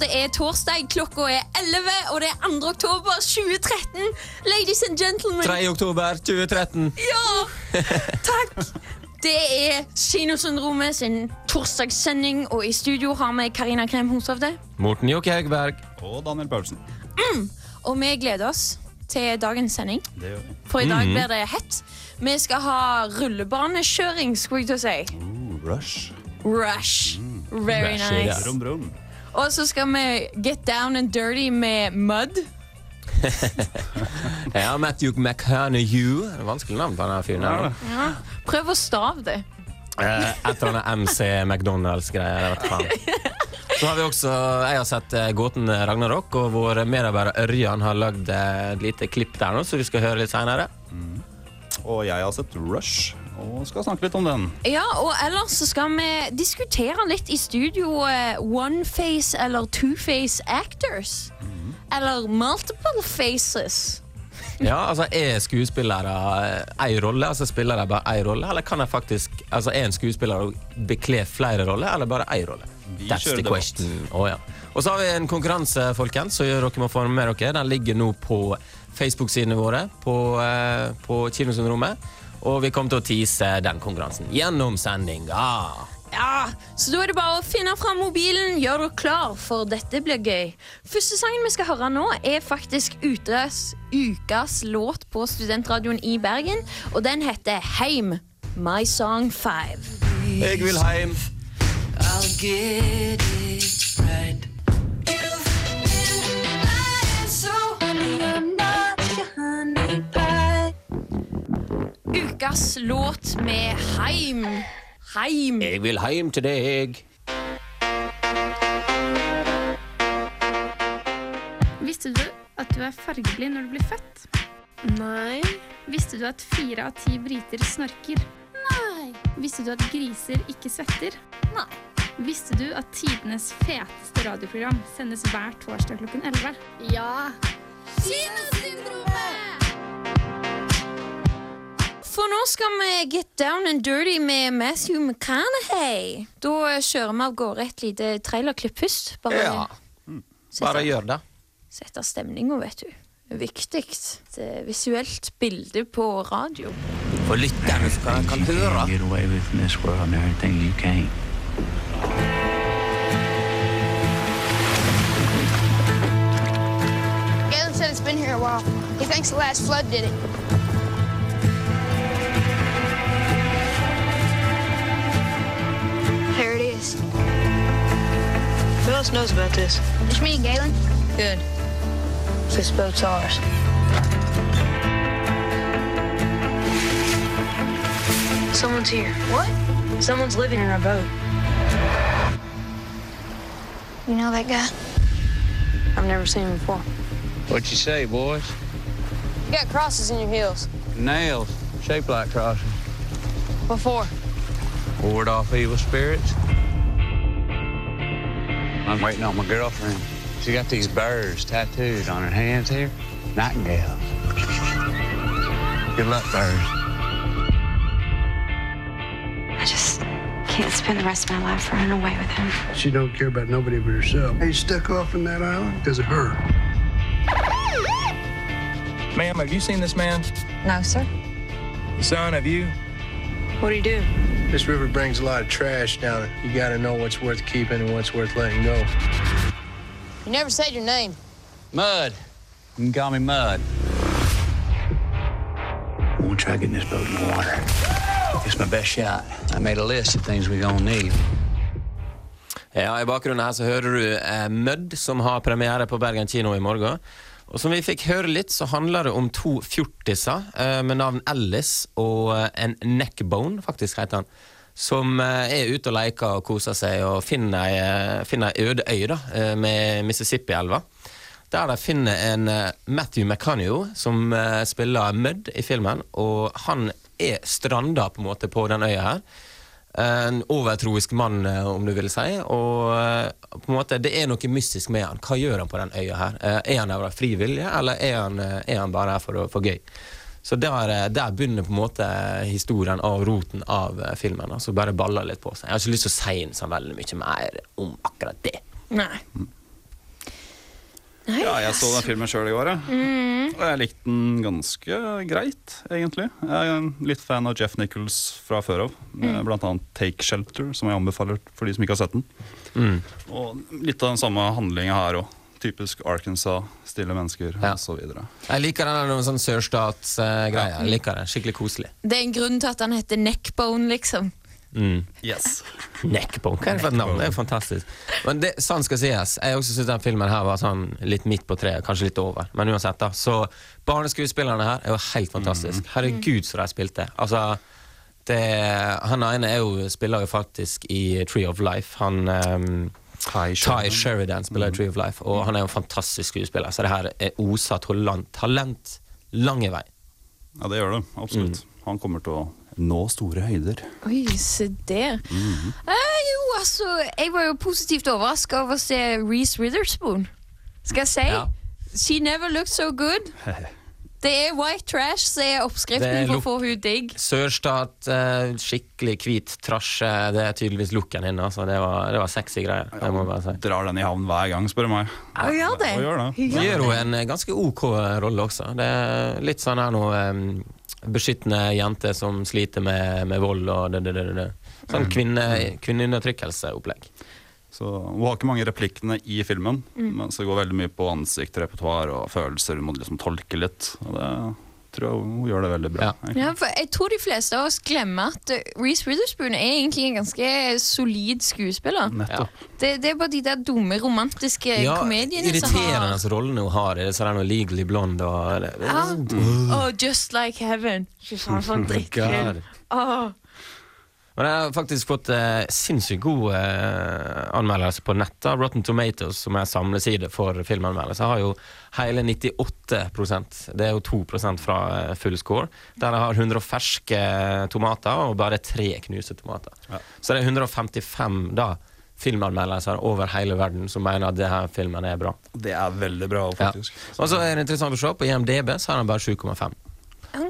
det er torsdag, klokka er 11, og det er 2. oktober 2013. Ladies and gentlemen. 3. oktober 2013. Ja! Takk. Det er Kinosyndromet sin torsdagssending, og i studio har vi Karina Krem Hoshovde. Morten Jokke Haugberg. Og Daniel Paulsen. Og vi gleder oss til dagens sending, Det gjør vi. for i dag blir det hett. Vi skal ha rullebanekjøring, skulle jeg til å si. Uh, rush. Rush. Very Rush, ja. nice. Brum, brum. Og så skal vi get down and dirty med mud. Ja, Matthew McHernahue. Er Vanskelig navn på denne fyren. her, da. Prøv å stave det. Eh, Et eller annet MC McDonald's-greier. jeg vet faen. Så har vi også, Jeg har sett eh, Gåten Ragnarok, og vår medarbeider Ørjan har lagd eh, et lite klipp der nå, så vi skal høre litt seinere. Og jeg har sett Rush, og skal snakke litt om den. Ja, og ellers så skal vi diskutere litt i studio eh, one-face eller two-face actors. Eller multiple faces. Ja, altså Er skuespillere én rolle, altså spiller de bare én rolle, eller kan jeg faktisk Altså er en skuespiller og bekle flere roller, eller bare én rolle? Vi That's the question. Oh, ja. Og så har vi en konkurranse, folkens, så dere må få med dere. Den ligger nå på Facebook-sidene våre på, eh, på Kinosyndromet. Og vi kommer til å tease den konkurransen gjennom sendinga. Ja, Så da er det bare å finne fram mobilen, gjør dere klar, for dette blir gøy. Første sangen vi skal høre nå, er faktisk utas, ukas låt på Studentradioen i Bergen, og den heter Heim. My Song 5. Jeg vil heim. I'll get it right. Ukas låt med Heim. Heim. Jeg vil heim til deg. Visste du at du er fargeblind når du blir født? Nei. Visste du at fire av ti briter snorker? Nei. Visste du at griser ikke svetter? Nei. Visste du at tidenes feteste radioprogram sendes hver torsdag klokken 11? Ja. Kinosyndromet! For nå skal vi get down and dirty med Matthew McConaughey. Da kjører vi av gårde et lite trailerklipp først. Bare Ja, bare gjør det. Setter stemninga, vet du. Viktig. Et eh, visuelt bilde på radio. For lytterne skal kan, kan høre. Galen said it's been here a while. He thinks the last flood did it. Else knows about this? It's me and Galen. Good. This boat's ours. Someone's here. What? Someone's living in our boat. You know that guy? I've never seen him before. What you say, boys? You got crosses in your heels. Nails, shaped like crosses. What for? Ward off evil spirits. I'm waiting on my girlfriend. She got these birds tattooed on her hands here. Nightingale. Good luck, birds. I just can't spend the rest of my life running away with him. She don't care about nobody but herself. Hey, stuck off in that island because of her. Ma'am, have you seen this man? No, sir. Son, have you? What do you do? This river brings a lot of trash down it. You got to know what's worth keeping and what's worth letting go. You never said your name. Mud. You can call me Mud. I'm gonna try getting this boat in the water. It's my best shot. I made a list of things we're gonna need. Ja, I bakgrunnen her så hører du eh, Mødd, som har premiere på Bergen kino i morgen. Og som vi fikk høre litt, så handler det om to fjortiser eh, med navn Alice og eh, en neckbone, faktisk heter han. Som eh, er ute og leker og koser seg og finner ei, eh, finner øde øy da, eh, med Mississippi-elva. Der de finner en Matthew McCanio som spiller Mudd i filmen, og han er stranda på en måte på den øya her. En overtroisk mann, eh, om du vil si. Og eh, på en måte, det er noe mystisk med han. Hva gjør han på den øya her? Eh, Er han der av fri vilje, eller er han, er han bare her for, for gøy? Så der, der begynner på en måte historien av roten av filmen. filmen. Altså bare baller litt på seg. Jeg har ikke lyst til å si så veldig mye mer om akkurat det. Nei. Ja, jeg så den filmen sjøl i går. Mm. og jeg likte den ganske greit, egentlig. Jeg er en litt fan av Jeff Nichols fra før av. med Mm. Blant annet Take Shelter, som jeg anbefaler for de som ikke har sett den. Mm. Og litt av den samme handlinga her òg. Typisk Arkansas, stille mennesker Ja. osv. Jeg liker den noen sånn sørstatsgreia. Liker det. Skikkelig koselig. Det er en grunn til at han heter Neckbone, liksom. Mm. Yes. Neckbone, hva er det for et navn? Det er fantastisk. Men det, sånn skal sies. Jeg også syns den filmen her var sånn litt midt på treet, kanskje litt over. Men uansett, da. Så barneskuespillerne her er jo helt fantastisk. Herregud, så de spilte. Altså, det, han ene er jo, spiller jo faktisk i Tree of Life. Han um, Ty Ty Sheridan spiller i Tree of Life, og han er jo en fantastisk skuespiller. Så det her er osa talent, talent lange vei. Ja, det gjør det. Absolutt. Mm. Han kommer til å nå store høyder. Oi, se der. eh, jo, altså, jeg var jo positivt overraska over å se Reece Witherspoon. Skal jeg si? Ja. She never looked so good. Det er white trash som er oppskriften er for å få henne digg. Sørstat, eh, skikkelig hvit trasje. Det er tydeligvis looken din. Altså. Det, var, det var sexy greier. Det må jeg bare si. Drar den i havn hver gang, spør du meg. Hun gjør det. Hun gjør det. Hun gjør gjør hun en ganske ok rolle også. Det er litt sånn her noe um, beskyttende jente som sliter med, med vold og det, det, det, det. Sånn kvinne, kvinneundertrykkelseopplegg. Så Hun har ikke mange replikkene i filmen, men så går veldig mye på ansikt, repertoar og følelser. Hun må liksom tolke litt. Og det tror jeg hun gjør det veldig bra. Ja. Ja, for jeg tror de fleste av oss glemmer at eh, Reece Witherspoon er egentlig en ganske solid skuespiller. Ja. Det, det er bare de der dumme, romantiske Ja, komediene som har irriterende rollene hun har Er det. Så det noe Legally Blonde og ja. Mm. Ja. Oh, just like heaven. Fy faen, for en drittfilm. Men jeg har faktisk fått eh, sinnssykt god eh, anmeldelse på nett. da. Rotten Tomatoes, som er samleside for filmanmeldelser, har jo hele 98% Det er jo 2 fra eh, full score. Der jeg har 100 ferske tomater og bare tre knuste tomater. Så det er 155 da filmanmeldelser over hele verden som mener at denne filmen er bra. Det er veldig bra, Ja. faktisk. Og så er det interessant å se, på IMDb så har han bare 7,5.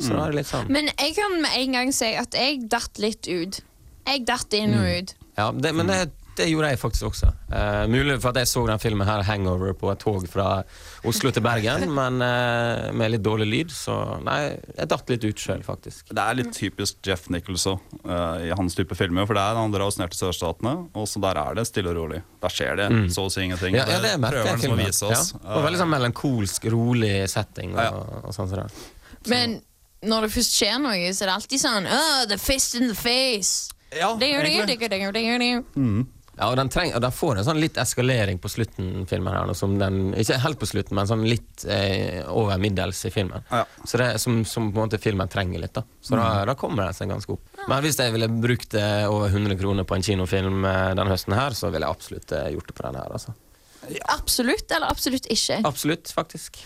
Så da er det litt sånn Men jeg kan med en gang si at jeg datt litt ut. Jeg datt inn og ut. Ja, det, men det, det gjorde jeg faktisk også. Uh, mulig for at jeg så den filmen her, 'Hangover', på et tog fra Oslo til Bergen, men uh, med litt dårlig lyd, så nei, jeg datt litt ut sjøl, faktisk. Det er litt typisk Jeff Nichols også, eh, i hans type filmer. For det er Han drar oss ned til sørstatene, og så der er det stille og rolig. Der skjer det så å si ingenting. Mm. Ja, ja, det merker prøver jeg han å filmen. vise oss. Ja. Og veldig sånn melankolsk, rolig setting og, Ja. og sånn som det. Men når det først skjer noe, så er det alltid sånn oh, The fist in the face. Ja, egentlig. dinger. Ja, og den, treng, og den får en sånn litt eskalering på slutten, filmen her, som den, ikke helt på slutten, men sånn litt eh, over middels i filmen. Ja. Så det er som, som på en måte filmen trenger litt, da. Så da, da kommer den seg ganske opp. Men hvis jeg ville brukt eh, over 100 kroner på en kinofilm eh, denne høsten her, så ville jeg absolutt eh, gjort det på den her, altså. Absolutt eller absolutt ikke? Absolutt, faktisk.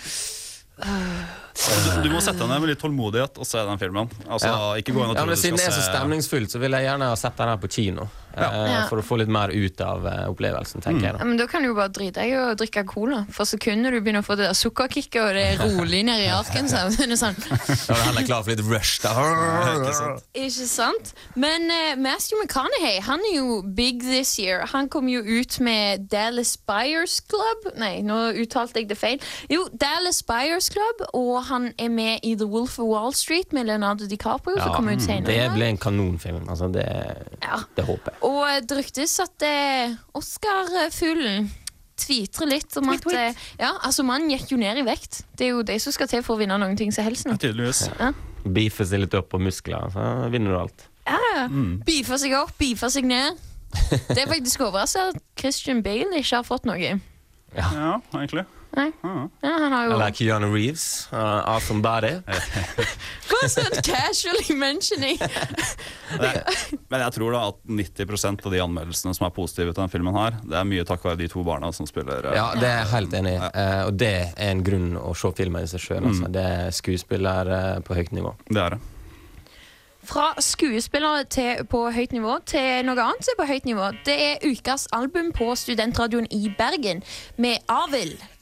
Du, du må sette deg ned med litt tålmodighet og se den filmen. Altså, Ja. Ikke gå inn og Ja, men Siden det er så stemningsfullt, så vil jeg gjerne ha sett den her på kino. Eh, Ja. For å få litt mer ut av eh, opplevelsen, tenker jeg. Da men Da kan du jo bare drite i å drikke cola. For sekundet du begynner å få det der sukkerkicket, og det er rolig nede i Arkansas så er det sånn, Da er du heller klar for litt rush, da. Ikke sant? Ikke sant? Men uh, Matthew McConaughey han er jo big this year. Han kom jo ut med Dallas Buyers Club. Nei, nå uttalte jeg det feil. Jo, Dallas Buyers Club, og han er med i The Wolf of Wall Street med Leonardo DiCaprio, som kommer ut senere. det ble en kanonfilm. Altså, det, Ja. det håper jeg. Og det ryktes at eh, Oscar-fuglen tvitrer litt om at eh, Ja, altså Mannen gikk jo ned i vekt. Det er jo det som skal til for å vinne noen ting som helst nå. Tydeligvis. Beefe seg litt opp på muskler, så vinner du alt. Ja, ja. Beefer seg opp, beefer seg ned. Det er faktisk overraskende at Christian Bale ikke har fått noe. Ja, egentlig. Nei. Ja, han har jo Eller Keanu Reeves. Uh, awesome body. er sånn casually mentioning. Men jeg tror da at 90% av de anmeldelsene som er positive til den filmen, her Det er mye takk være de to barna som spiller. uh, Ja, det er jeg helt enig i. Eh, og det er en grunn å se filmen i seg sjøl. Altså. Det er skuespiller eh, på høyt nivå. Det er det. Fra skuespillere til, på høyt nivå til noe annet som er på høyt nivå. Det er ukas album på Studentradioen i Bergen med Avild.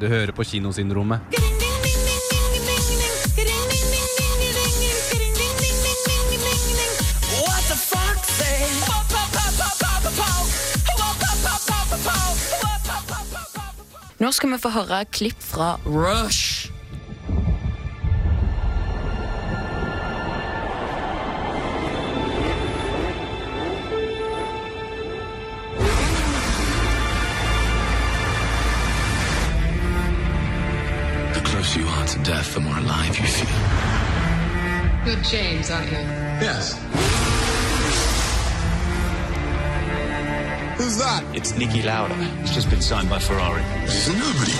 du hører på Kinosyndromet. What the fuck, say? Nå skal vi få høre klipp fra Rush. It's Nicky Lauda. He's just been signed by Ferrari. He's a nobody.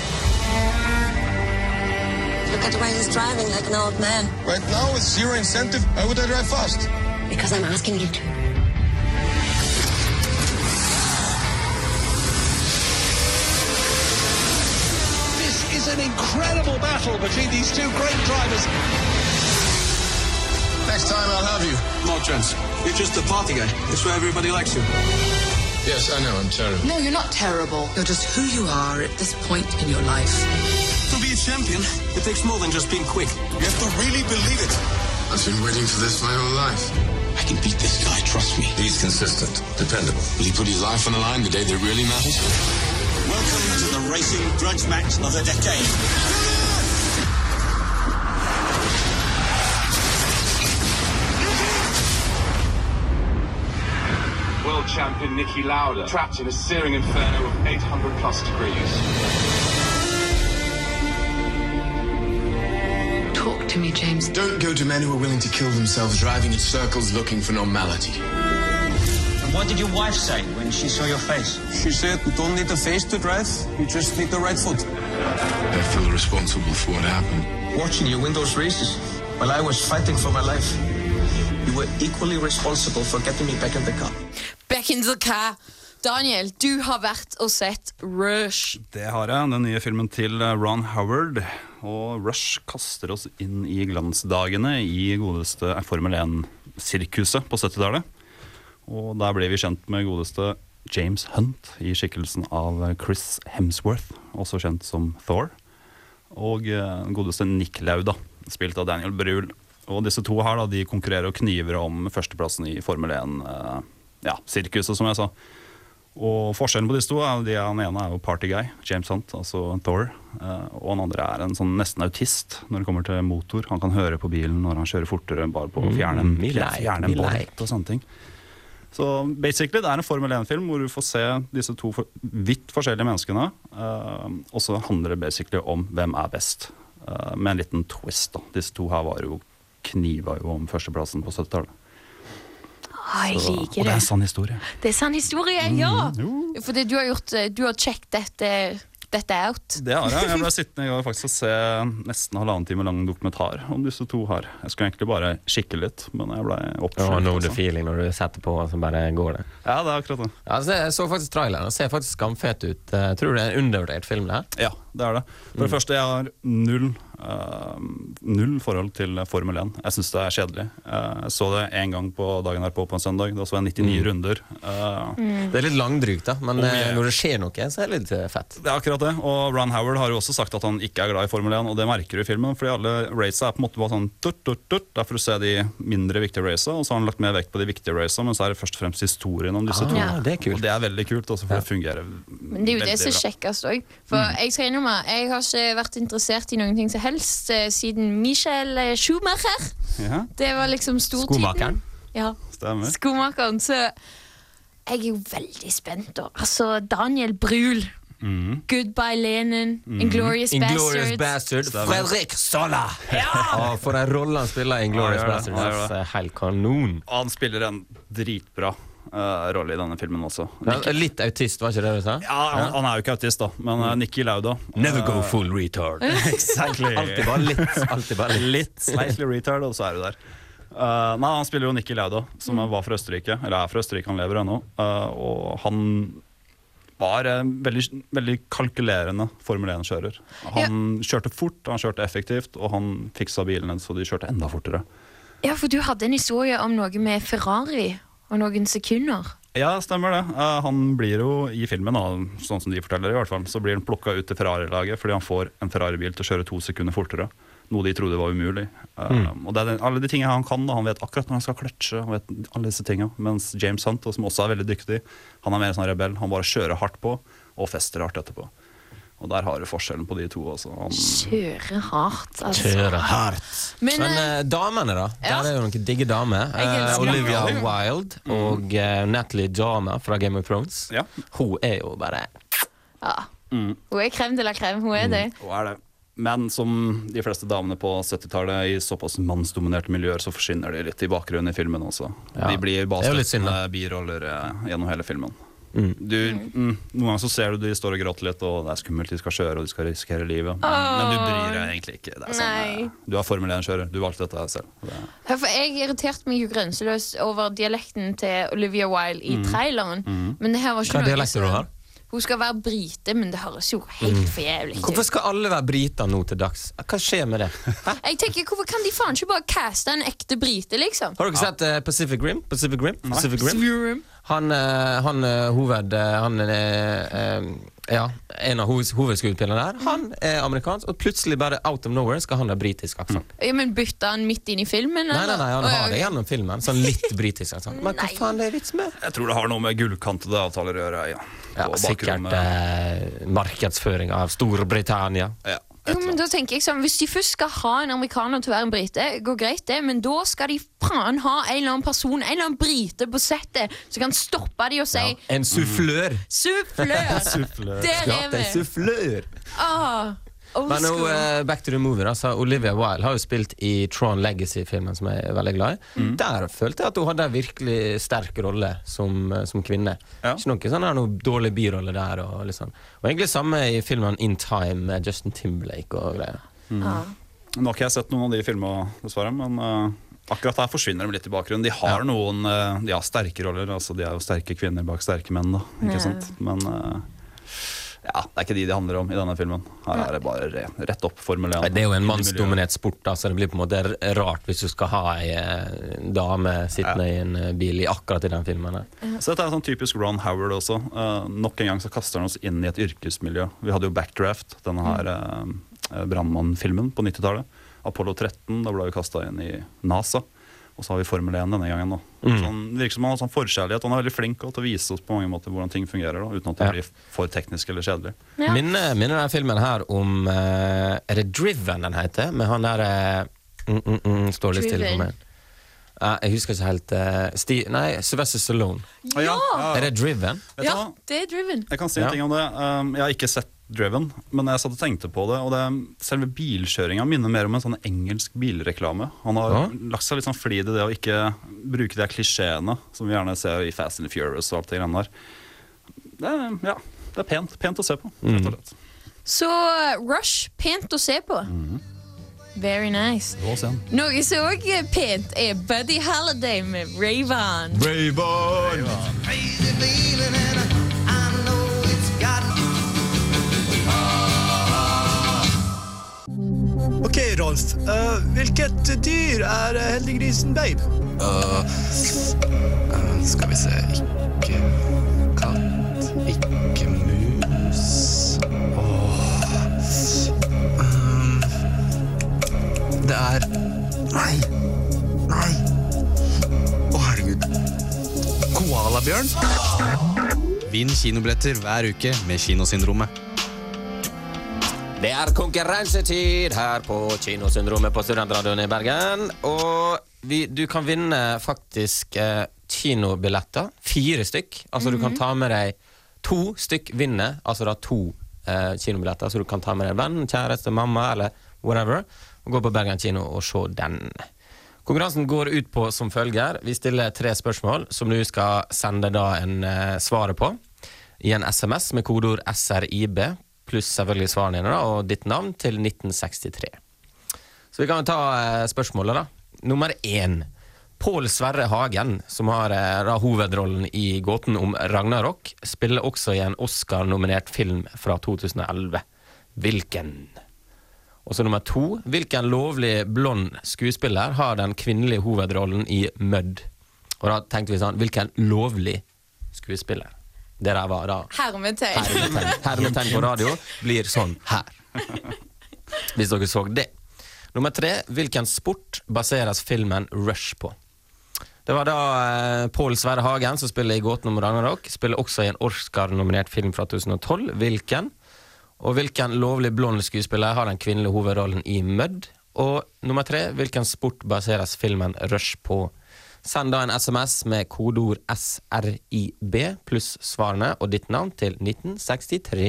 Look at the way he's driving like an old man. Right now, with zero incentive, why would I drive fast? Because I'm asking you to. This is an incredible battle between these two great drivers. Next time, I'll have you. No chance. You're just a party guy. That's why everybody likes you. Yes, I know, I'm terrible. No, you're not terrible. You're just who you are at this point in your life. To be a champion, it takes more than just being quick. You have to really believe it. I've been waiting for this my whole life. I can beat this guy, trust me. He's consistent, dependable. Will he put his life on the line the day that really matters? Welcome to the racing grudge match of the decade. World champion Nicky Lauda trapped in a searing inferno of 800 plus degrees. Talk to me, James. Don't go to men who are willing to kill themselves driving in circles looking for normality. And what did your wife say when she saw your face? She said, you don't need a face to drive, you just need the right foot. I feel responsible for what happened. Watching you win those races while I was fighting for my life. You were equally responsible for getting me back in the car. Back in the car. Daniel, du har vært og sett Rush. Det har jeg. Den nye filmen til eh, Ron Howard. Og Rush kaster oss inn i glansdagene i godeste Formel 1-sirkuset på 70-tallet. Og der ble vi kjent med godeste James Hunt i skikkelsen av Chris Hemsworth, også kjent som Thor. Og eh, godeste Nick Lauda, spilt av Daniel Brühl. Og disse to her da, de konkurrerer og kniver om førsteplassen i Formel 1, eh, ja, sirkuset, som jeg sa. Og forskjellen på disse to er, at Han ene er jo partyguy, James Hunt, altså Thor. eh, og han andre er en sånn nesten autist når det kommer til motor. Han kan høre på bilen når han kjører fortere bare på å fjerne en, Mm, fjerne en bolt og sånne ting. Så basically, det er en Formel 1-film hvor du får se disse to for, vidt forskjellige menneskene. eh, og så handler det basically om hvem er best, eh, med en liten twist. da. Disse to her var jo kniva jo om førsteplassen på 70-tallet. Ah, jeg liker det. Og det er en sann historie. Det er sann historie, ja! Fordi du har gjort eh, Du har sjekket dette, dette out. Det har jeg. Jeg ble sittende i går faktisk og se nesten halvannen time lang dokumentar om disse to her. Jeg skulle egentlig bare kikke litt, men jeg ble Ja, Oh, no the altså. feeling når du setter på, og så bare går det. Ja, det er akkurat det. Ja, altså, jeg så faktisk traileren. og ser faktisk skamfet ut. Eh, Tror du det er en undervurdert film, det her? Ja, det er det. For det første, jeg har null, null forhold til Formel 1. Jeg syns det er kjedelig. Eh, jeg så det én gang på dagen herpå på en søndag. Da så jeg 99 Mm. runder. Eh, Det er litt langdrygt, da, men jeg, eh, når det skjer noe, så er det litt eh, fett. Det er akkurat det. Og Ron Howard har jo også sagt at han ikke er glad i Formel 1, og det merker du i filmen. Fordi alle raca er på en måte bare sånn tut, tut, tut. Det er for å se de mindre viktige raca, og så har han lagt mer vekt på de viktige raca, men så er det først og fremst historien om disse Ah, to. ja, det er kult. Og det er veldig kult, også for det fungerer Men det er jo det som er veldig kjekkest òg. For jeg skal innrømme, jeg har ikke vært interessert i noen ting som helst eh, siden Michael eh, Schumacher. Ja, Det var liksom stortiden. Skomakeren. Ja, stemmer. skomakeren. Så jeg er jo veldig spent, da. Altså, Daniel Brühl. Mm. Goodbye Lenin. mm. Inglorious Bastards. Bastard. Fredrik Sola! Ja! for en rolle han spiller i Inglorious Bastards. Bastard. Er helt kanon. Han spiller en dritbra eh, rolle i denne filmen også. Nicky. litt autist, var ikke det du sa? Ja, han, han er jo ikke autist, da, men uh, Nikki Lauda Never go eh, full retard. Exactly. Alltid bare litt. Alltid bare litt. Slightly retard, og så er du der. Uh, nei, Han spiller jo Nikki Lauda, som var fra Østerrike. Eller er fra Østerrike, han lever ennå. Og han var en veldig, veldig kalkulerende Formel 1-kjører. Han kjørte fort, han kjørte effektivt, og han fiksa bilene så de kjørte enda fortere. Ja, for du hadde en historie om noe med Ferrari og noen sekunder. Ja, stemmer det. Uh, han blir jo i filmen, da, sånn som de forteller, i hvert fall, så blir han plukka ut til Ferrari-laget fordi han får en Ferrari-bil til å kjøre to sekunder fortere. Noe de trodde var umulig. Eh, Mm. og det er den, alle de tingene han kan. Da. Han vet akkurat når han skal kløtsje. Han vet alle disse tingene. Mens James Hunt, som også er veldig dyktig, han er mer sånn rebell. Han bare kjører hardt på og fester hardt etterpå. Og der har du forskjellen på de to. Også. Han, Kjøre hardt, altså. Kjøre hardt. Men, Men, eh, eh, damene, da? ja. Der er jo noen digge damer. Eh, Olivia. Wilde og eh, Natalie Dormer fra Game of Thrones. Hun er jo bare Ja. mm. Hun er krem de la krem. Hun er det. Hun er det. Men som de fleste damene på 70-tallet i såpass mannsdominerte miljøer, så forsvinner de litt i bakgrunnen i filmen også. Ja. De blir bare er biroller eh, gjennom hele filmen. Mm. Du, mm, noen ganger så ser du de står og gråter litt, og det er skummelt, de skal kjøre og de skal risikere livet. Men, men du bryr deg egentlig ikke. Det er sånn, eh, du er Formel 1-kjører, du valgte dette selv. Det er, Ja, For Jeg irriterte meg jo grenseløst over dialekten til Olivia Wilde i mm. traileren. Mhm. Men det her var ikke Hva er det du har? Hun skal være brite, men det høres jo helt Mm. for jævlig Hvorfor skal alle være briter nå til dags? Hva skjer med det? Jeg tenker, Hvorfor kan de faen ikke bare caste en ekte brite, liksom? Har dere sett eh, Pacific Rim? Pacific Rim? Pacific Rim? Han, eh, han eh, hoved... eh, Han ja, en av hoved, hovedskuespillerne der. Han er amerikansk, og plutselig bare out of nowhere skal han ha britisk aksent. Ja, men Bytta han midt inn i filmen? Nei, nei, nei, han har det gjennom filmen. Sånn litt britisk aksent. Men hva faen det er vits med? jeg tror det har noe med gullkantede avtaler å gjøre. Ja, Ja, sikkert eh, markedsføring av Storbritannia. Ja. Jo, men da tenker jeg sånn, Hvis de først skal ha en amerikaner til å være en brite, går greit det, men da skal de faen ha en eller annen person, en eller annen brite på settet, som kan stoppe de og si En sufflør. Sufflør! Sufflør. Der er er hatt en vi! sufflør. Ah, Men nå, school. eh, back to the movie altså, Olivia Wilde har jo spilt i Tron Legacy-filmen, som jeg er veldig glad i. Mm. Der følte jeg at hun hadde en virkelig sterk rolle som, eh, som kvinne. Ikke noe sånn noe dårlig birolle der. Og, liksom. og egentlig samme i filmen In Time med Justin Timberlake og greier. Nå har ikke jeg sett noen av de filmene, dessverre, men Uh akkurat her forsvinner de litt i bakgrunnen. De har noen eh, de har sterke roller, altså de er jo sterke kvinner bak sterke menn, da. Ikke Ja. sant? Men eh, ja, det er ikke de det handler om i denne filmen. Her er det bare rett opp Formel 1. Nei, Det er jo en mannsdominert sport, da, så det blir på en måte rart hvis du skal ha ei eh, dame sittende i en eh, bil i akkurat i den filmen. her. Så dette er sånn typisk Ron Howard også. Uh, nok en gang så kaster han oss inn i et yrkesmiljø. Vi hadde jo Backdraft, denne her uh, brannmannfilmen på 90-tallet. Apollo 13, da ble vi kasta inn i NASA. Og så har vi Formel 1 denne gangen. da. Mm. Sånn, virker som han har sånn forkjærlighet. Han er veldig flink til å vise oss på mange måter hvordan ting fungerer. da, Uten at det Ja. blir for teknisk eller kjedelig. Minner, minner denne filmen her om eh, Er det Driven den heter? Med han der eh, mm, mm, mm, Står litt stille for meg. Uh, jeg husker ikke helt uh, Sti, Nei, Sylvester Stallone. Ja! Er det Driven? Ja, det er driven. Jeg kan si en Ja. ting om det. Um, jeg har ikke sett Driven, men jeg satt og tenkte på det. Og det, selve bilkjøringa minner mer om en sånn engelsk bilreklame. Han har Ja. lagt seg litt sånn flid i det å ikke bruke de klisjeene som vi gjerne ser i Fast and Furious og alt det greiene der. Det ja, det er pent, pent å se på, rett og slett. Så uh, Rush, pent å se på. Very nice. Noe som òg er pent, er Buddy Holiday med Rayvon. Ok, Rolf. Uh, hvilket dyr er eh, heldiggrisen Babe? Øh, skal vi se Ikke katt, ikke mus Åh um, Det er Nei. Nei. Å, herregud. Koalabjørn. Vinn kinobilletter hver uke med Kinosyndromet. Det er konkurransetid her på Kinosyndromet på Studentradioen i Bergen. Og vi, du kan vinne faktisk eh, kinobilletter. Fire stykk. Altså du kan ta med deg to stykk vinner. Altså da to eh, kinobilletter, så du kan ta med deg venn, kjæreste, mamma eller whatever. Og gå på Bergen kino og se den. Konkurransen går ut på som følger. Vi stiller tre spørsmål som du skal sende da en eh, svaret på. I en SMS med kodeord SRIB, pluss selvfølgelig svarene dine og ditt navn, til 1963. Så vi kan ta eh, spørsmålet, da. Nummer én. Pål Sverre Hagen, som har eh, da, hovedrollen i Gåten om Ragnarok, spiller også i en Oscar-nominert film fra 2011. Hvilken? Og så nummer to. Hvilken lovlig blond skuespiller har den kvinnelige hovedrollen i Mødd? Og da tenkte vi sånn, hvilken lovlig skuespiller. Det der var da Hermetegn. hermetegn. Hermetegn på radio blir sånn her. Hvis dere så det. Nummer tre. Hvilken sport baseres filmen Rush på? Det var da eh, Pål Sverre Hagen som spiller i Gåten om Ragnarok. Spiller også i en Oscar-nominert film fra 2012. Hvilken? Og hvilken lovlig blond skuespiller har den kvinnelige hovedrollen i Mudd? Og nummer tre. Hvilken sport baseres filmen Rush på? Send da en SMS med kodeord SRIB pluss svarene og ditt navn til 1963.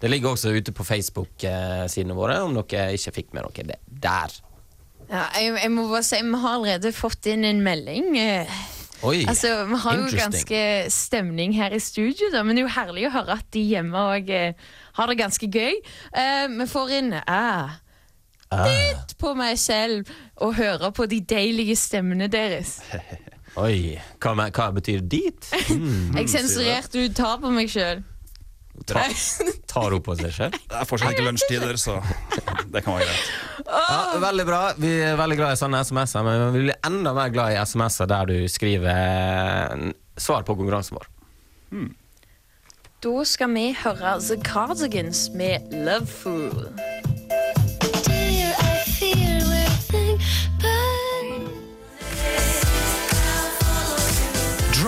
Det ligger også ute på Facebook-sidene våre om dere ikke fikk med dere det der. Ja, jeg, jeg må bare si, Vi har allerede fått inn en melding. eh, Oi, altså, Vi har jo ganske stemning her i studio, da, men det er jo herlig å høre at de hjemme òg har det ganske gøy. Uh, vi får inn ah, litt på meg selv og høre på de deilige stemmene deres. Oi, hva, me- hva betyr dit? Mm, Jeg sensurerte ut tar på meg sjøl. Ta, tar hun på seg selv? Det er fortsatt ikke lunsjtider, så det kan være greit. Ja, veldig bra. Vi er veldig glad i sånne SMS-er, men vi blir enda mer glad i SMS-er der du skriver eh, svar på konkurransen vår. Da skal vi høre The Cardigans med Love Fool.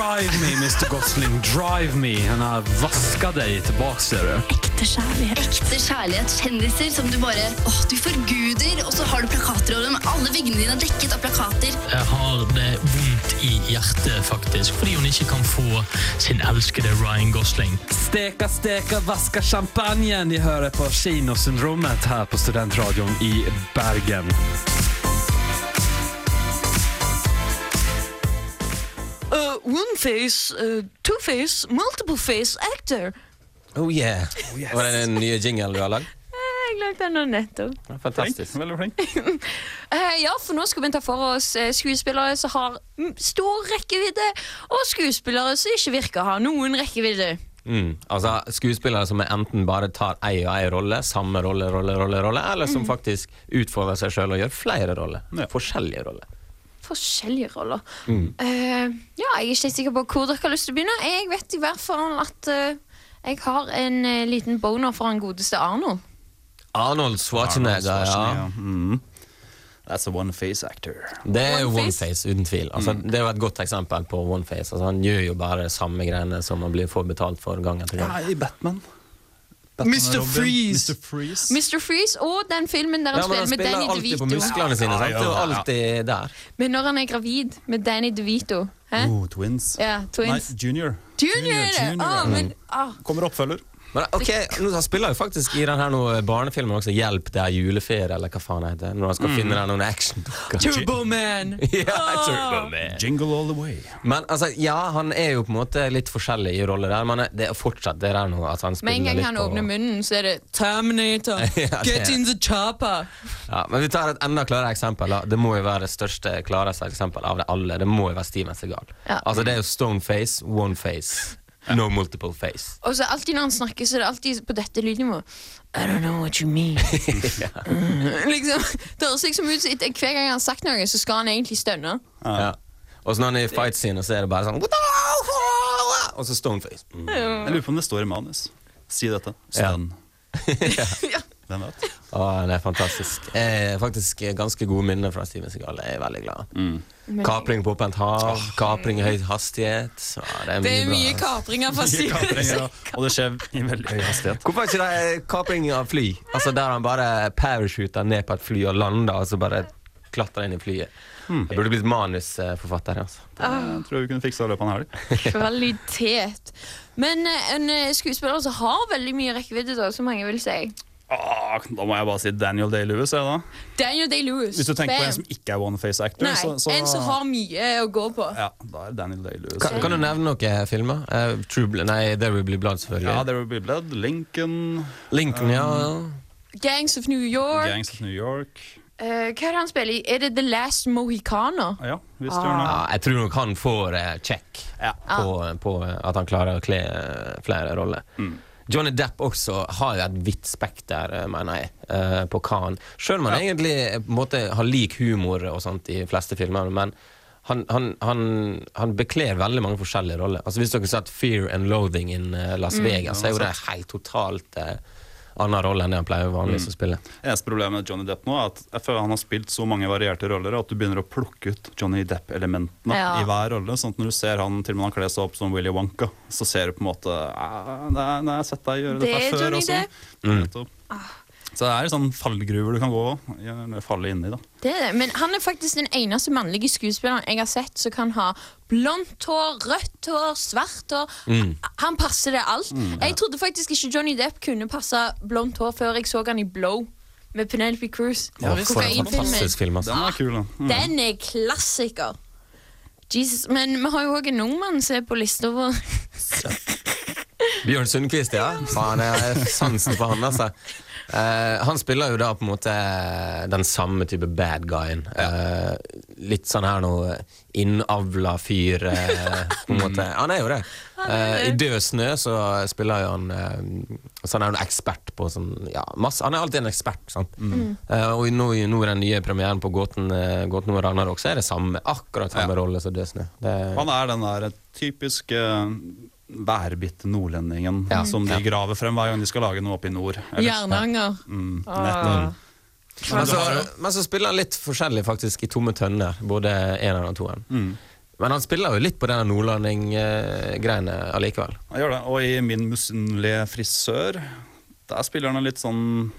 Drive me, Mr. Gosling, drive me. Han har vasket deg tilbake, ser du. Ekte kjærlighet. Ekte kjærlighet. Kjendiser som du bare åh, du forguder, og så har du plakater over dem. Alle veggene dine er dekket av plakater. Jeg har det vondt i hjertet, faktisk, fordi hun ikke kan få sin elskede Ryan Gosling. Steka, steka, vaska champagne. De hører på Kinosyndromet her på Studentradioen i Bergen. Face, uh, two face, multiple face actor. Oh yeah. Var det den nye jingle du har lagd? Jeg lagde den nå nettopp. Ja, Fantastisk. Veldig flink. uh, ja, for nå skal vi ta for oss eh, skuespillere som har stor rekkevidde, og skuespillere som ikke virker å ha noen rekkevidde. Mm. Altså Skuespillere som enten bare tar ei og ei rolle, samme rolle, rolle, rolle, rolle eller som Mm. faktisk utfordrer seg sjøl og gjør flere roller. Forskjellige roller. Forskjellige roller. Mm. Uh, ja, jeg er ikke sikker på hvor dere har lyst til å begynne. Jeg vet i hvert fall at uh, jeg har en uh, liten boner for han godeste Arnold. Arnold Schwarzenegger, ja. Mm. That's a one-face actor. Det er jo One face, uten tvil. Altså, Det er jo et godt eksempel på oneface. Altså, han gjør jo bare samme greiene som han blir får betalt for gang etter gang. Ja, i Batman. Mr. Freeze. Mr. Freeze. Mr. Freeze og den filmen der han Ja, men han spiller Han spiller alltid på DeVito. musklene sine. Sant? Det er jo alltid der. Men når han er gravid med Danny DeVito Hæ? Oh, twins. Ja, twins. Nei, junior. Junior, junior, junior, Oh, men, oh. Kommer oppfølger. Men ok, han spiller jo faktisk i den her noe barnefilmen også 'Hjelp, det er juleferie', eller hva faen det heter. Når han skal Mm. finne deg noen actiondukker. Turboman! Ja, Ah. Turbo Man. Jingle all the way. Men altså, ja, han er jo på en måte litt forskjellig i roller der, men det er fortsatt det der nå at han spiller litt Med spiller en gang han åpner munnen, så er det Terminator. Ja, det Get in the chopper. Ja, men vi tar et enda klarere eksempel. Da. Det må jo være det største, klareste eksempel av det alle. Det må jo være Steven Segal. Ja. Altså, det er jo stone face, one face. No multiple face. Og så alltid når han snakker, så er det alltid på dette lydnivået. I don't know what you mean. Mm, liksom, det høres liksom ut som hver gang han har sagt noe, så skal han egentlig stønne. Ja. Og så når han er i fight scene, så er det bare sånn Og så stoneface. Mm. Jeg lurer på om det står i manus. Si dette. Stønn. Hvem vet? Å, det er fantastisk. Jeg er faktisk ganske gode minner fra Steven Segal. Jeg er veldig glad. Mm. Kapring på åpent hav, kapring i høy hastighet. Ja, det er mye, Det er mye bra. kapringer fra Steven Segal. Og det skjer i veldig høy hastighet. Hvorfor ikke det kapring av fly? Altså Der han bare parachuter ned på et fly og lander, og så bare klatrer inn i flyet. Hmm. Jeg burde blitt manusforfatter. Altså. Det tror jeg vi kunne fiksa det i løpet av en helg. Kvalitet. Men eh, en eh, skuespiller som har veldig mye rekkevidde, som mange vil si. Ah, da må jeg bare si Daniel Day-Lewis. Ja, da. Daniel Day-Lewis. Hvis du tenker på en som ikke er one-face actor, Nei, så, så en som har mye å gå på. Ja, da er Daniel Day-Lewis. Kan, kan du nevne noen filmer? Uh, True nei, There Will Be Blood, selvfølgelig. Ja, There Will Be Blood, Lincoln Lincoln, ja. Gangs of New York. Gangs of New York. Uh, hva er det han spiller i? Er det The Last Mohicana? Ja, visst Ah. gjør han. Ja, jeg tror nok han får uh, check på, på at han klarer å kle flere roller. Mm. Johnny Depp også har et vidt spekter, eh, mener jeg, eh, på hva han Selv om han egentlig eh, på en måte har lik humor og sånt i fleste filmer, men han, han, han, han bekler veldig mange forskjellige roller. Altså Hvis dere har sett Fear and Loathing in Las Mm. Vegas, så er jo det helt totalt eh, annen rolle enn det han pleier vanligvis å spille. Eneste problemet med Johnny Depp nå er at jeg føler han har spilt så mange varierte roller at du begynner å plukke ut Johnny Depp-elementene Ja. i hver rolle. Sånn at når du ser han til og med han kler seg opp som Willy Wonka, så ser du på en måte ah, Nei, jeg har sett deg gjøre Det dette før Johnny også. Depp. Mm. Nettopp. Så det er sånn fallgruver du kan gå eller falle inn i. da Det er det. Men han er faktisk den eneste mannlige skuespilleren jeg har sett som kan ha blondt hår, rødt hår, svart hår. Mm. Han passer det alt. Mm, ja. Jeg trodde faktisk ikke Johnny Depp kunne passe blondt hår før jeg så han i Blow med Penelope Cruz. Ja, for en fantastisk film, altså. Den er kul, da. Mm. Den er klassiker. Jesus. Men vi har jo òg en ung mann som er på lista vår. Bjørn Sundquist, ja. Faen, jeg har sansen for han, altså. Eh, han spiller jo da på en måte den samme type bad guyen. Eh, litt sånn her noe innavla fyr, eh, på en måte. Han er jo det. Eh, I Død snø så spiller jo han eh, Så han er jo ekspert på sånn ja, masse, Han er alltid en ekspert, sant. Mm. Eh, og nå, nå i den nye premieren på Gåten, eh, Gåten og Ragnarok, så er det samme, akkurat samme rolle som Død snø. Det, Han er den der typiske værbitte nordlendingen Ja. som de graver frem hver gang de skal lage noe oppe i nord. Jernanger. Mm, Ah. Men så, men så spiller han litt forskjellig faktisk i Tomme tønner, både eneren og toeren. Mm. Men han spiller jo litt på denne nordlanding-greiene allikevel. Han gjør det. Og i Min misunnelige frisør, der spiller han en litt sånn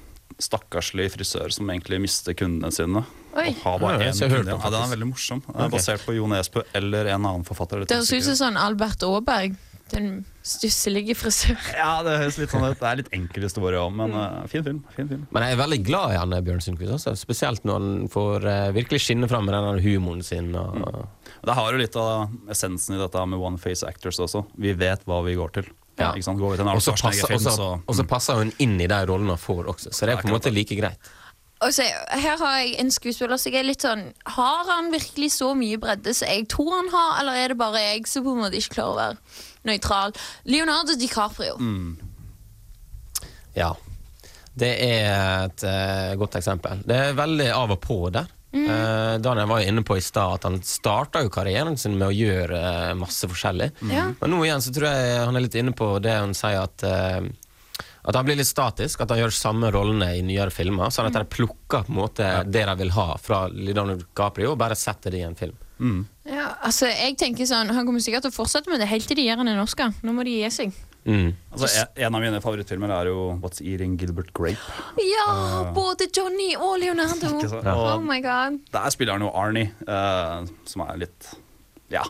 stakkarslig frisør som egentlig mister kundene sine. Oi. Og har bare Ja, én kunde. Ja, den er veldig morsom. Den er Ok. Basert på Jo Nesbø eller en annen forfatter. Det høres ut som sånn Albert Aaberg. Den stusselige frisøren. Ja, det høres litt sånn ut. Det er litt enkel historie òg, men uh, fin film. Fin film. Men jeg er veldig glad i han Bjørn Sundquist, altså. spesielt når han får uh, virkelig skinne fram med den humoren sin. Og, Det har jo litt av essensen i dette med one face actors også. Vi vet hva vi går til. Ja. Ikke sant? Går vi til en og så passer, så passer hun inn i de rollene hun får også, så det er på en måte like greit. Altså, så, her har jeg en skuespiller som jeg er litt sånn Har han virkelig så mye bredde som jeg tror han har, eller er det bare jeg som på en måte ikke klarer å være nøytral? Leonardo DiCaprio. Mm. Ja. Det er et uh, godt eksempel. Det er veldig av og på der. Mm. Uh, Daniel var jo inne på i stad at han starta jo karrieren sin med å gjøre uh, masse forskjellig. Ja. Men nå igjen så tror jeg han er litt inne på det han sier at at han blir litt statisk, at han gjør samme rollene i nyere filmer. Sånn at de plukker på en måte det de vil ha fra Leonardo DiCaprio, og bare setter det i en film. Ja, altså jeg tenker sånn Han kommer sikkert til å fortsette med det helt til de gjør han en Oscar. Nå må de gi seg. Altså, en, en av mine favorittfilmer er jo What's Eating Gilbert Grape. Ja, Uh, både Johnny og Leonardo. Ja. Og, Oh my god. Der spiller han jo Arnie, uh, som er litt Ja,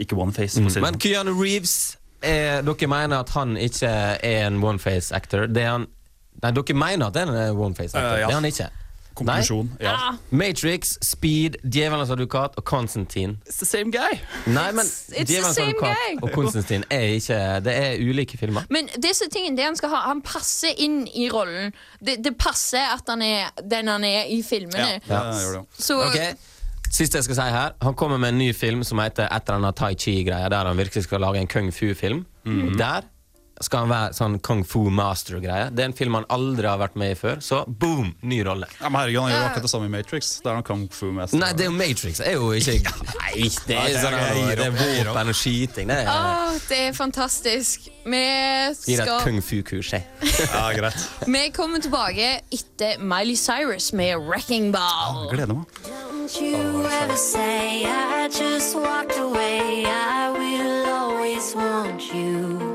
ikke one face. Mm. Men sånn. Keanu Reeves, er, dere mener at han ikke er en oneface actor? Det er han Nei, dere mener at det er en oneface actor. Uh, ja. Det er han ikke. Konklusjon, Nei? ja. Matrix, Speed, Djevelens advokat og Constantine. It's the same guy. Nei, men Djevelens advokat guy. og Constantine er ikke Det er ulike filmer. Men disse tingene, det han skal ha, han passer inn i rollen. Det, det passer at han er den han er i filmene. Ja. Så okay. Siste jeg skal si her Han kommer med en ny film som heter et eller annet Tai Chi-greie, der han virkelig skal lage en kung fu-film. Mm. Der skal han være sånn kung fu master-greie. Det er en film han aldri har vært med i før, så boom! Ny rolle. Ja, men herregud, Han gjør akkurat det samme i Matrix. Det er han kung fu master. Nei, det er jo Matrix. Det er jo ikke Nei, det er sånn Det er jeg opp. våpen og skyting. Det er Åh, det er fantastisk. Vi skal Gir et kung fu-kurs, jeg. Ja, greit. Vi kommer tilbake etter Miley Cyrus med 'Wrecking Ball'. Gleder meg. Don't you ever say I just walked away. I will always want you.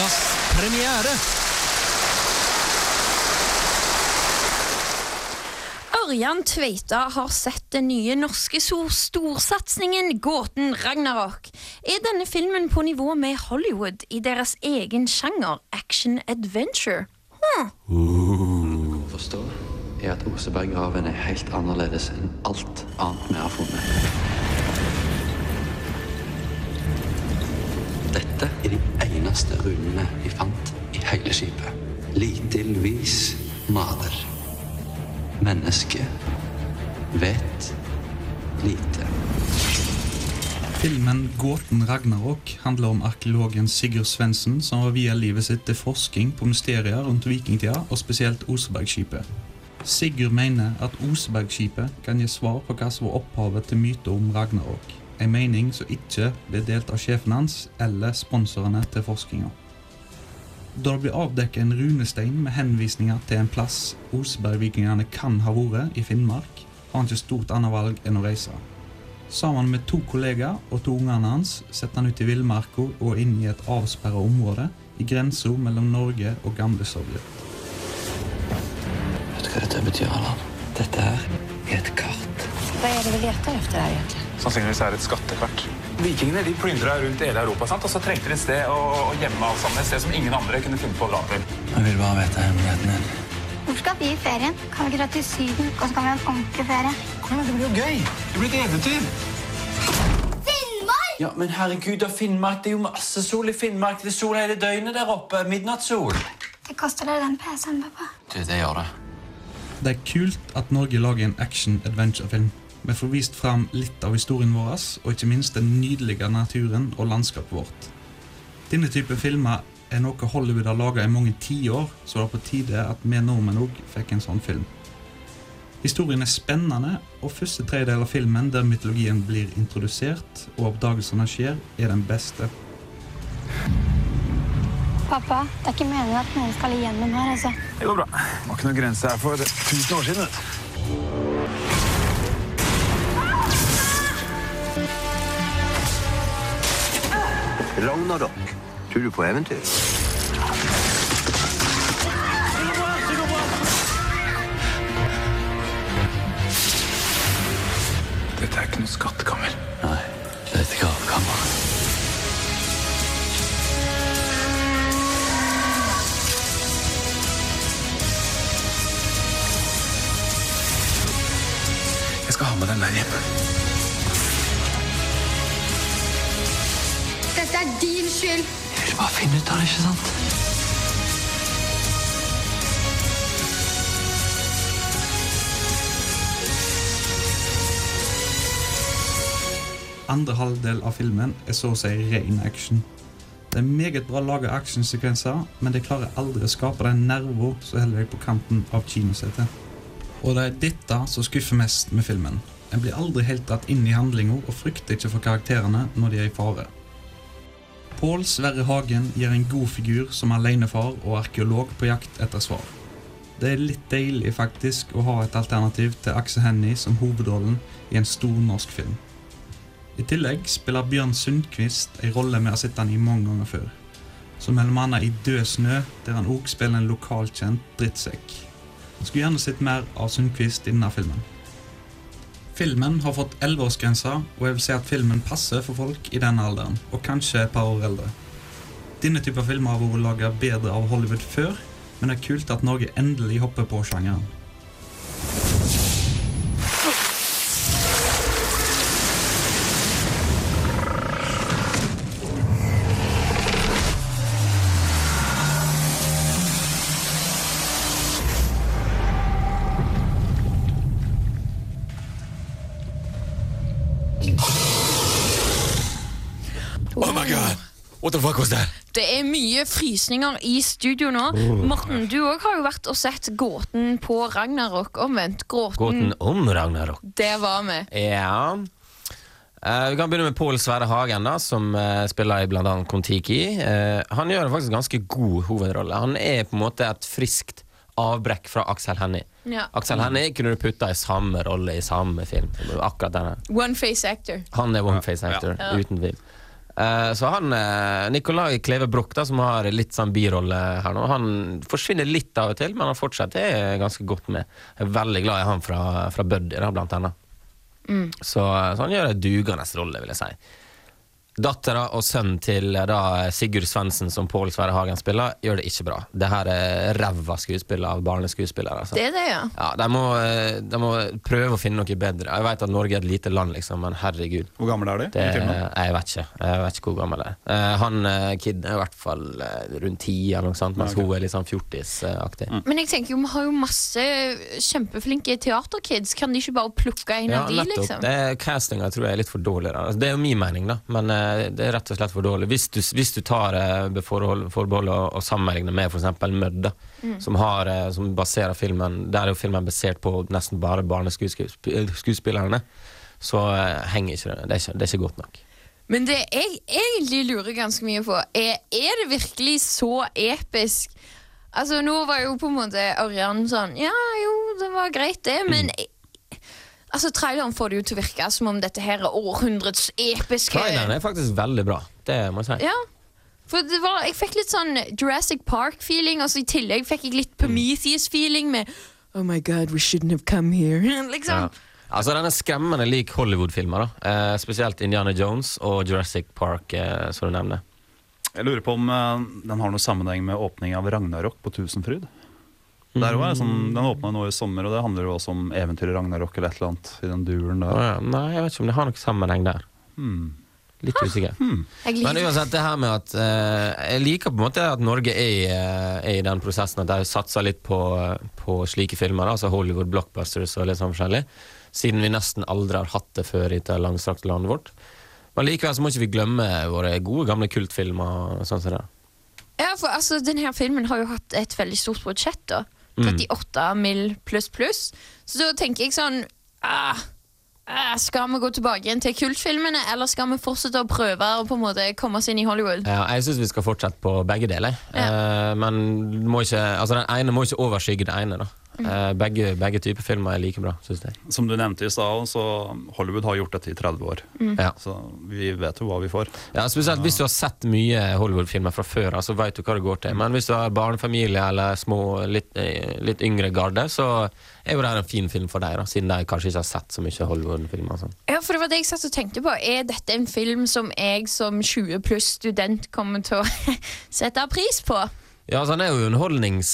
Ukas premiere. Ørjan Tveita har sett den nye norske storsatsingen Gåten Ragnarok. Er denne filmen på nivå med Hollywood i deres egen sjanger action-adventure? Huh. Å forstå er at Oseberggraven er helt annerledes enn alt annet vi har funnet. Dette er de eneste runene vi fant i hele skipet. Litilvis maler. Mennesket vet lite. Filmen Gåten Ragnarok handler om arkeologen Sigurd Svendsen som har via livet sitt til forskning på mysterier rundt vikingtida, og spesielt Osebergskipet. Sigurd mener at Osebergskipet kan gi svar på hva som var opphavet til myter om Ragnarok. En mening som ikke ble delt av sjefen hans eller sponsorene til forskninga. Da det blir avdekket en runestein med henvisninger til en plass Osebergvikingene kan ha vært, i Finnmark, har han ikke stort annet valg enn å reise. Sammen med to kollegaer og to ungene hans setter han ut i villmarka og inn i et avsperra område i grensa mellom Norge og gamle Sovjet. Vet du hva dette betyr, Allan? Dette her er et kart. Hva er det vi leter efter her egentlig? Sannsynligvis er det et skattekart. Vikingene de plyndra rundt hele Europa, sant? og så trengte de et sted å, å gjemme alt sammen. Et sted som ingen andre kunne finne på å dra til. Jeg vil bare vite hemmeligheten din. Hvor skal vi i ferien? Kan vi ikke dra til Syden, og så kan vi ha en ordentlig ferie? Kom igjen, det blir jo gøy! Det blir et eventyr! Ja, men herregud, da Finnmark, det er jo masse sol i Finnmark. Det er sol hele døgnet der oppe. Midnattssol. Det koster deg den PC-en, pappa. Du, det gjør det. Det er kult at Norge lager en action-adventure-film. Vi får vist fram litt av historien vår, og ikke minst den nydelige naturen og landskapet vårt. Denne type filmer er noe Hollywood har laga i mange tiår, så det er på tide at vi nordmenn òg fikk en sånn film. Historien er spennende, og første tredjedel av filmen der mytologien blir introdusert og oppdagelsene skjer, er den beste. Pappa, det er ikke meningen at noen skal igjennom her, altså. Det går bra. Det var ikke noen grense her for 1000 år siden. Ragnarok. Tror du på eventyr? Andre halvdel av filmen er så å si ren action. Det er meget bra laga actionsekvenser, men det klarer aldri å skape den nerven som holder deg på kanten av kinosetet. Og det er dette som skuffer mest med filmen. En blir aldri helt dratt inn i handlinga og frykter ikke for karakterene når de er i fare. Pål Sverre Hagen gir en god figur som alenefar og arkeolog på jakt etter svar. Det er litt deilig faktisk å ha et alternativ til Axe Hennie som hovedrollen i en stor norsk film. I tillegg spiller Bjørn Sundquist en rolle vi har sett han i mange ganger før. Som bl.a. i Død snø, der han òg spiller en lokalkjent drittsekk. Skulle gjerne sett mer av Sundquist i denne filmen. Filmen har fått 11-årsgrensa, og jeg vil si at filmen passer for folk i denne alderen, og kanskje et par år eldre. Denne typen filmer har vært laga bedre av Hollywood før, men det er kult at Norge endelig hopper på sjangeren. Was that? Det er mye frysninger i studio nå. Oh. Morten, du òg har jo vært og sett Gåten på Ragnarok. Omvendt. Gråten. Gåten om Ragnarok. Det var vi. Ja. Eh, vi kan begynne med Pål Sverre Hagen, da, som eh, spiller i bl.a. Kon-Tiki. Eh, han gjør faktisk en ganske god hovedrolle. Han er på en måte et friskt avbrekk fra Aksel Hennie. Ja. Aksel Hennie kunne du putta i samme rolle i samme film. Akkurat denne. One face actor. Han er one face actor, Ja. uten tvil. Eh, så han, eh, Nicolai Kleve Broch, som har litt sånn birolle her nå, han forsvinner litt av og til, men han fortsatt er ganske godt med. Jeg er veldig glad i han fra, fra Buddy, da, blant annet. Mm. Så, så han gjør en dugende rolle, vil jeg si. Dattera og sønnen til eh, da, Sigurd Svendsen, som Pål Sverre Hagen spiller, gjør det ikke bra. Det her er ræva skuespill av barneskuespillere. Altså. Det er det, ja. Ja, de må, eh, de må prøve å finne noe bedre. Jeg vet at Norge er et lite land, liksom, men herregud. Hvor gammel er de? Det, jeg vet ikke. Jeg vet ikke hvor gammel er. Eh, han kiden er i hvert fall rundt ti, eller noe sånt, mens Ja, ok. hun er litt sånn fjortisaktig. Men jeg tenker jo, vi har jo masse kjempeflinke teaterkids. Kan de ikke bare plukke en Ja, av de, nettopp. liksom? Det castinga tror jeg er litt for dårlig. Da. Altså, det er jo min mening, da, men det er rett og slett for dårlig. Hvis du, hvis du tar uh, forbehold, og, og sammenligner med f.eks. Mødd, Mm. som, har, eh, som baserer filmen Der er jo filmen basert på nesten bare barneskuespillerne, så eh, henger ikke det. Det er ikke, det er ikke godt nok. Men det jeg egentlig lurer ganske mye på, er, er det virkelig så episk? Altså, nå var jo på en måte Ørjan sånn Ja, jo, det var greit, det, men Altså, Traileren får det jo til å virke som om dette her er århundrets episke Traileren er faktisk veldig bra. Det må jeg si. Ja. For det var, jeg fikk litt sånn Jurassic Park-feeling, og så i tillegg fikk jeg litt Prometheus-feeling med Oh my god, we shouldn't have come here. liksom. Ja. Altså Den er skremmende lik Hollywood-filmer. da eh, Spesielt Indiana Jones og Jurassic Park, eh, som du nevner. Jeg lurer på om eh, den har noe sammenheng med åpning av Ragnarok på Tusenfryd. Der også er sånn, Den åpna nå i sommer, og det handler jo også om eventyret Ragnarok eller et eller annet. i den duren der. Ja, Nei, jeg vet ikke om det har noen sammenheng der. Hmm. Litt usikker. Hmm. Men uansett, det her med at eh, Jeg liker på en måte at Norge er, i, eh, er i den prosessen at de satser litt på, på slike filmer. da, Altså Hollywood blockbusters og litt sånn forskjellig. Siden vi nesten aldri har hatt det før i det langstrakte landet vårt. Men likevel så må ikke vi glemme våre gode, gamle kultfilmer. sånn som det. Ja, for altså, denne filmen har jo hatt et veldig stort budsjett. da Mm. 38 mill. pluss pluss. Så da tenker jeg sånn ah, ah, Skal vi gå tilbake igjen til kultfilmene, eller skal vi fortsette å prøve å på en måte komme oss inn i Hollywood? Ja, jeg syns vi skal fortsette på begge deler. Eh, men må ikke, altså den ene må ikke overskygge det ene. da begge, begge typer filmer er like bra, syns jeg. Som du nevnte i stad, så Hollywood har gjort dette i 30 år. Mm. Ja. Så vi vet jo hva vi får. Ja, Spesielt hvis du har sett mye Hollywood-filmer fra før, så vet du hva det går til. Men hvis du har barnefamilie eller små, litt, eh, litt yngre garde, så er jo det en fin film for deg, da, siden de kanskje ikke har sett så mye Hollywood-filmer. sånn. Ja, for det var det jeg satt og tenkte på. Er dette en film som jeg som 20 pluss student kommer til å sette pris på? Ja, altså Han er jo underholdnings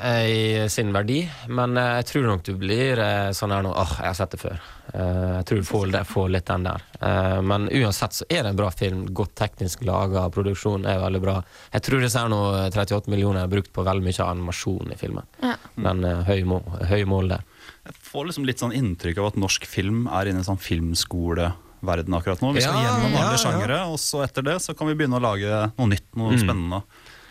eh, i sin verdi, men eh, jeg tror nok du blir eh, sånn her nå Åh, jeg har sett det før. Eh, jeg tror du får, det, får litt den der. Eh, men uansett så er det en bra film. Godt teknisk laga, produksjonen er veldig bra. Jeg tror disse her nå eh, 38 millioner er brukt på veldig mye animasjon i filmen. Ja. Men høy, mål, høy mål der. Jeg får liksom litt sånn inntrykk av at norsk film er inne i en sånn filmskoleverden akkurat nå. Vi skal Ja, gjennom alle ja, ja. sjangere, og så etter det så kan vi begynne å lage noe nytt, noe Mm. spennende.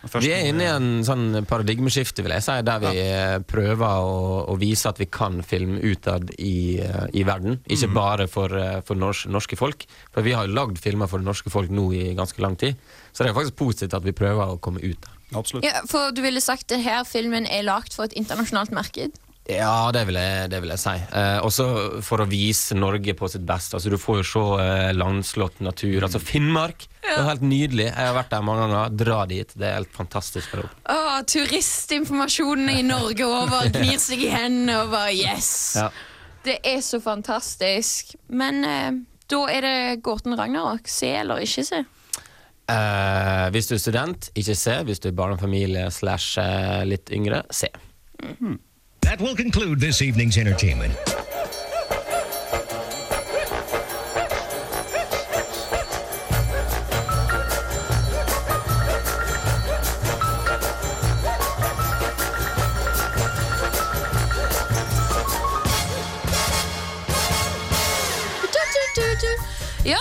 Først Vi er inne i en sånn paradigmeskifte, vil jeg si, der vi ja. prøver å, å vise at vi kan film utad i, eh, i verden. Ikke mm. bare for, eh, for norsk, norske folk. For vi har jo lagd filmer for det norske folk nå i ganske lang tid. Så det er faktisk positivt at vi prøver å komme ut der. Absolutt. Ja, for du ville sagt at denne filmen er lagd for et internasjonalt marked? Ja, det vil jeg, det vil jeg si. Eh, også for å vise Norge på sitt beste. Altså, du får jo se eh, landslått natur. Altså Finnmark. Det er helt nydelig. Jeg har vært der mange ganger. Dra dit. Det er helt fantastisk. der oppe. Å, turistinformasjonen i Norge over gnir seg i hendene og bare yes! Ja. Det er så fantastisk. Men eh, da er det gåten Ragnarok. Se eller ikke se. Eh, hvis du er student, ikke se. Hvis du er barnefamilie slash eh, litt yngre, se. That will conclude this evening's entertainment. Ja,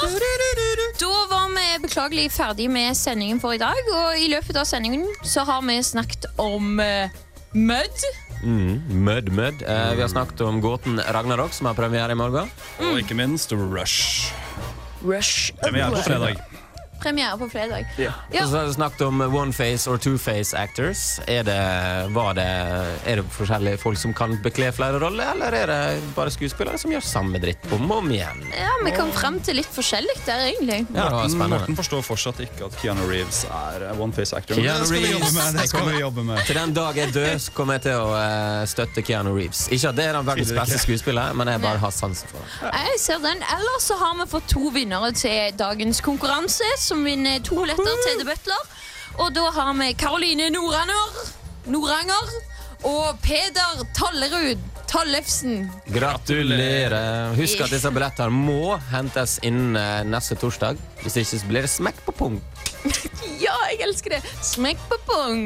da var vi beklagelig ferdig med sendingen for i dag. Og i løpet av sendingen så har vi snakket om uh, mødd. Mm, mødd, Mud. Eh, vi har snakket om gåten Ragnarok, som har premiere i morgen. Og ikke minst Rush. Rush. Premiere på fredag. Premiere på fredag. Ja. Og så har du snakket om one-face or two-face actors. Er det, var det, er det forskjellige folk som kan bekle flere roller, eller er det bare skuespillere som gjør samme dritt om og om igjen? Ja, Vi kom frem til litt forskjellig der, egentlig. Ja, Morten. Morten forstår fortsatt ikke at Keanu Reeves er eh, one-face actor. Keanu det skal vi jobbe Reeves. med. Det skal vi jobbe med. Til den dag jeg dør, kommer jeg til å eh, støtte Keanu Reeves. Ikke at det er den verdens beste skuespiller, men jeg bare har sansen for det. Jeg ser den. Ellers så har vi fått to vinnere til dagens konkurranse, som vinner to billetter til The Butler. Og da har vi Karoline Noranger, Noranger og Peder Tallerud Tallefsen. Gratulerer. Husk at disse billettene må hentes innen eh, neste torsdag. Hvis ikke så blir det smekk på pung. Ja, jeg elsker det. Smekk på pung.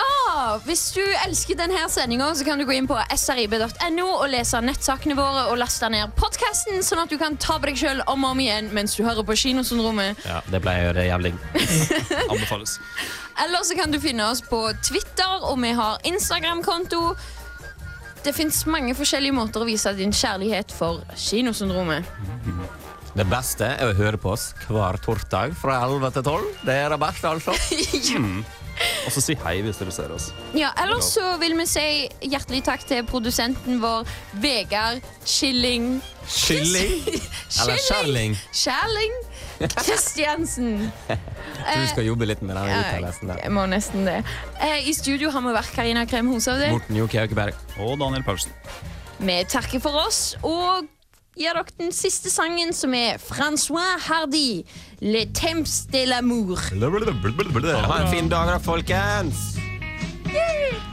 Ah, hvis du elsker denne sendinga, kan du gå inn på srib.no og lese nettsakene våre og laste ned podkasten, sånn at du kan ta på deg sjøl om og om igjen mens du hører på Kinosyndromet. Ja, det ble å det jævlig. Anbefales. Eller så kan du finne oss på Twitter, og vi har Instagram-konto. Det fins mange forskjellige måter å vise din kjærlighet for Kinosyndromet. Det beste er å høre på oss hver torsdag fra 11 til 12. Det er det beste, altså. Mm. Og så si hei hvis dere ser oss. Ja, Ellers så vil vi si hjertelig takk til produsenten vår, Vegard Chilling. Chilling? Eller Kjerling? Kjerling. Kristiansen. Jeg tror du skal jobbe litt med den uttalelsen der. Jeg må nesten det. Eh, I studio har vi vært Karina Krem Hoshovde. Morten Jokke Haukeberg. Og Daniel Paulsen. Vi takker for oss og Gi dere den siste sangen, som er Francois Hardy, Le Temps de l'amour. Ha en fin dag, da, folkens. Yeah.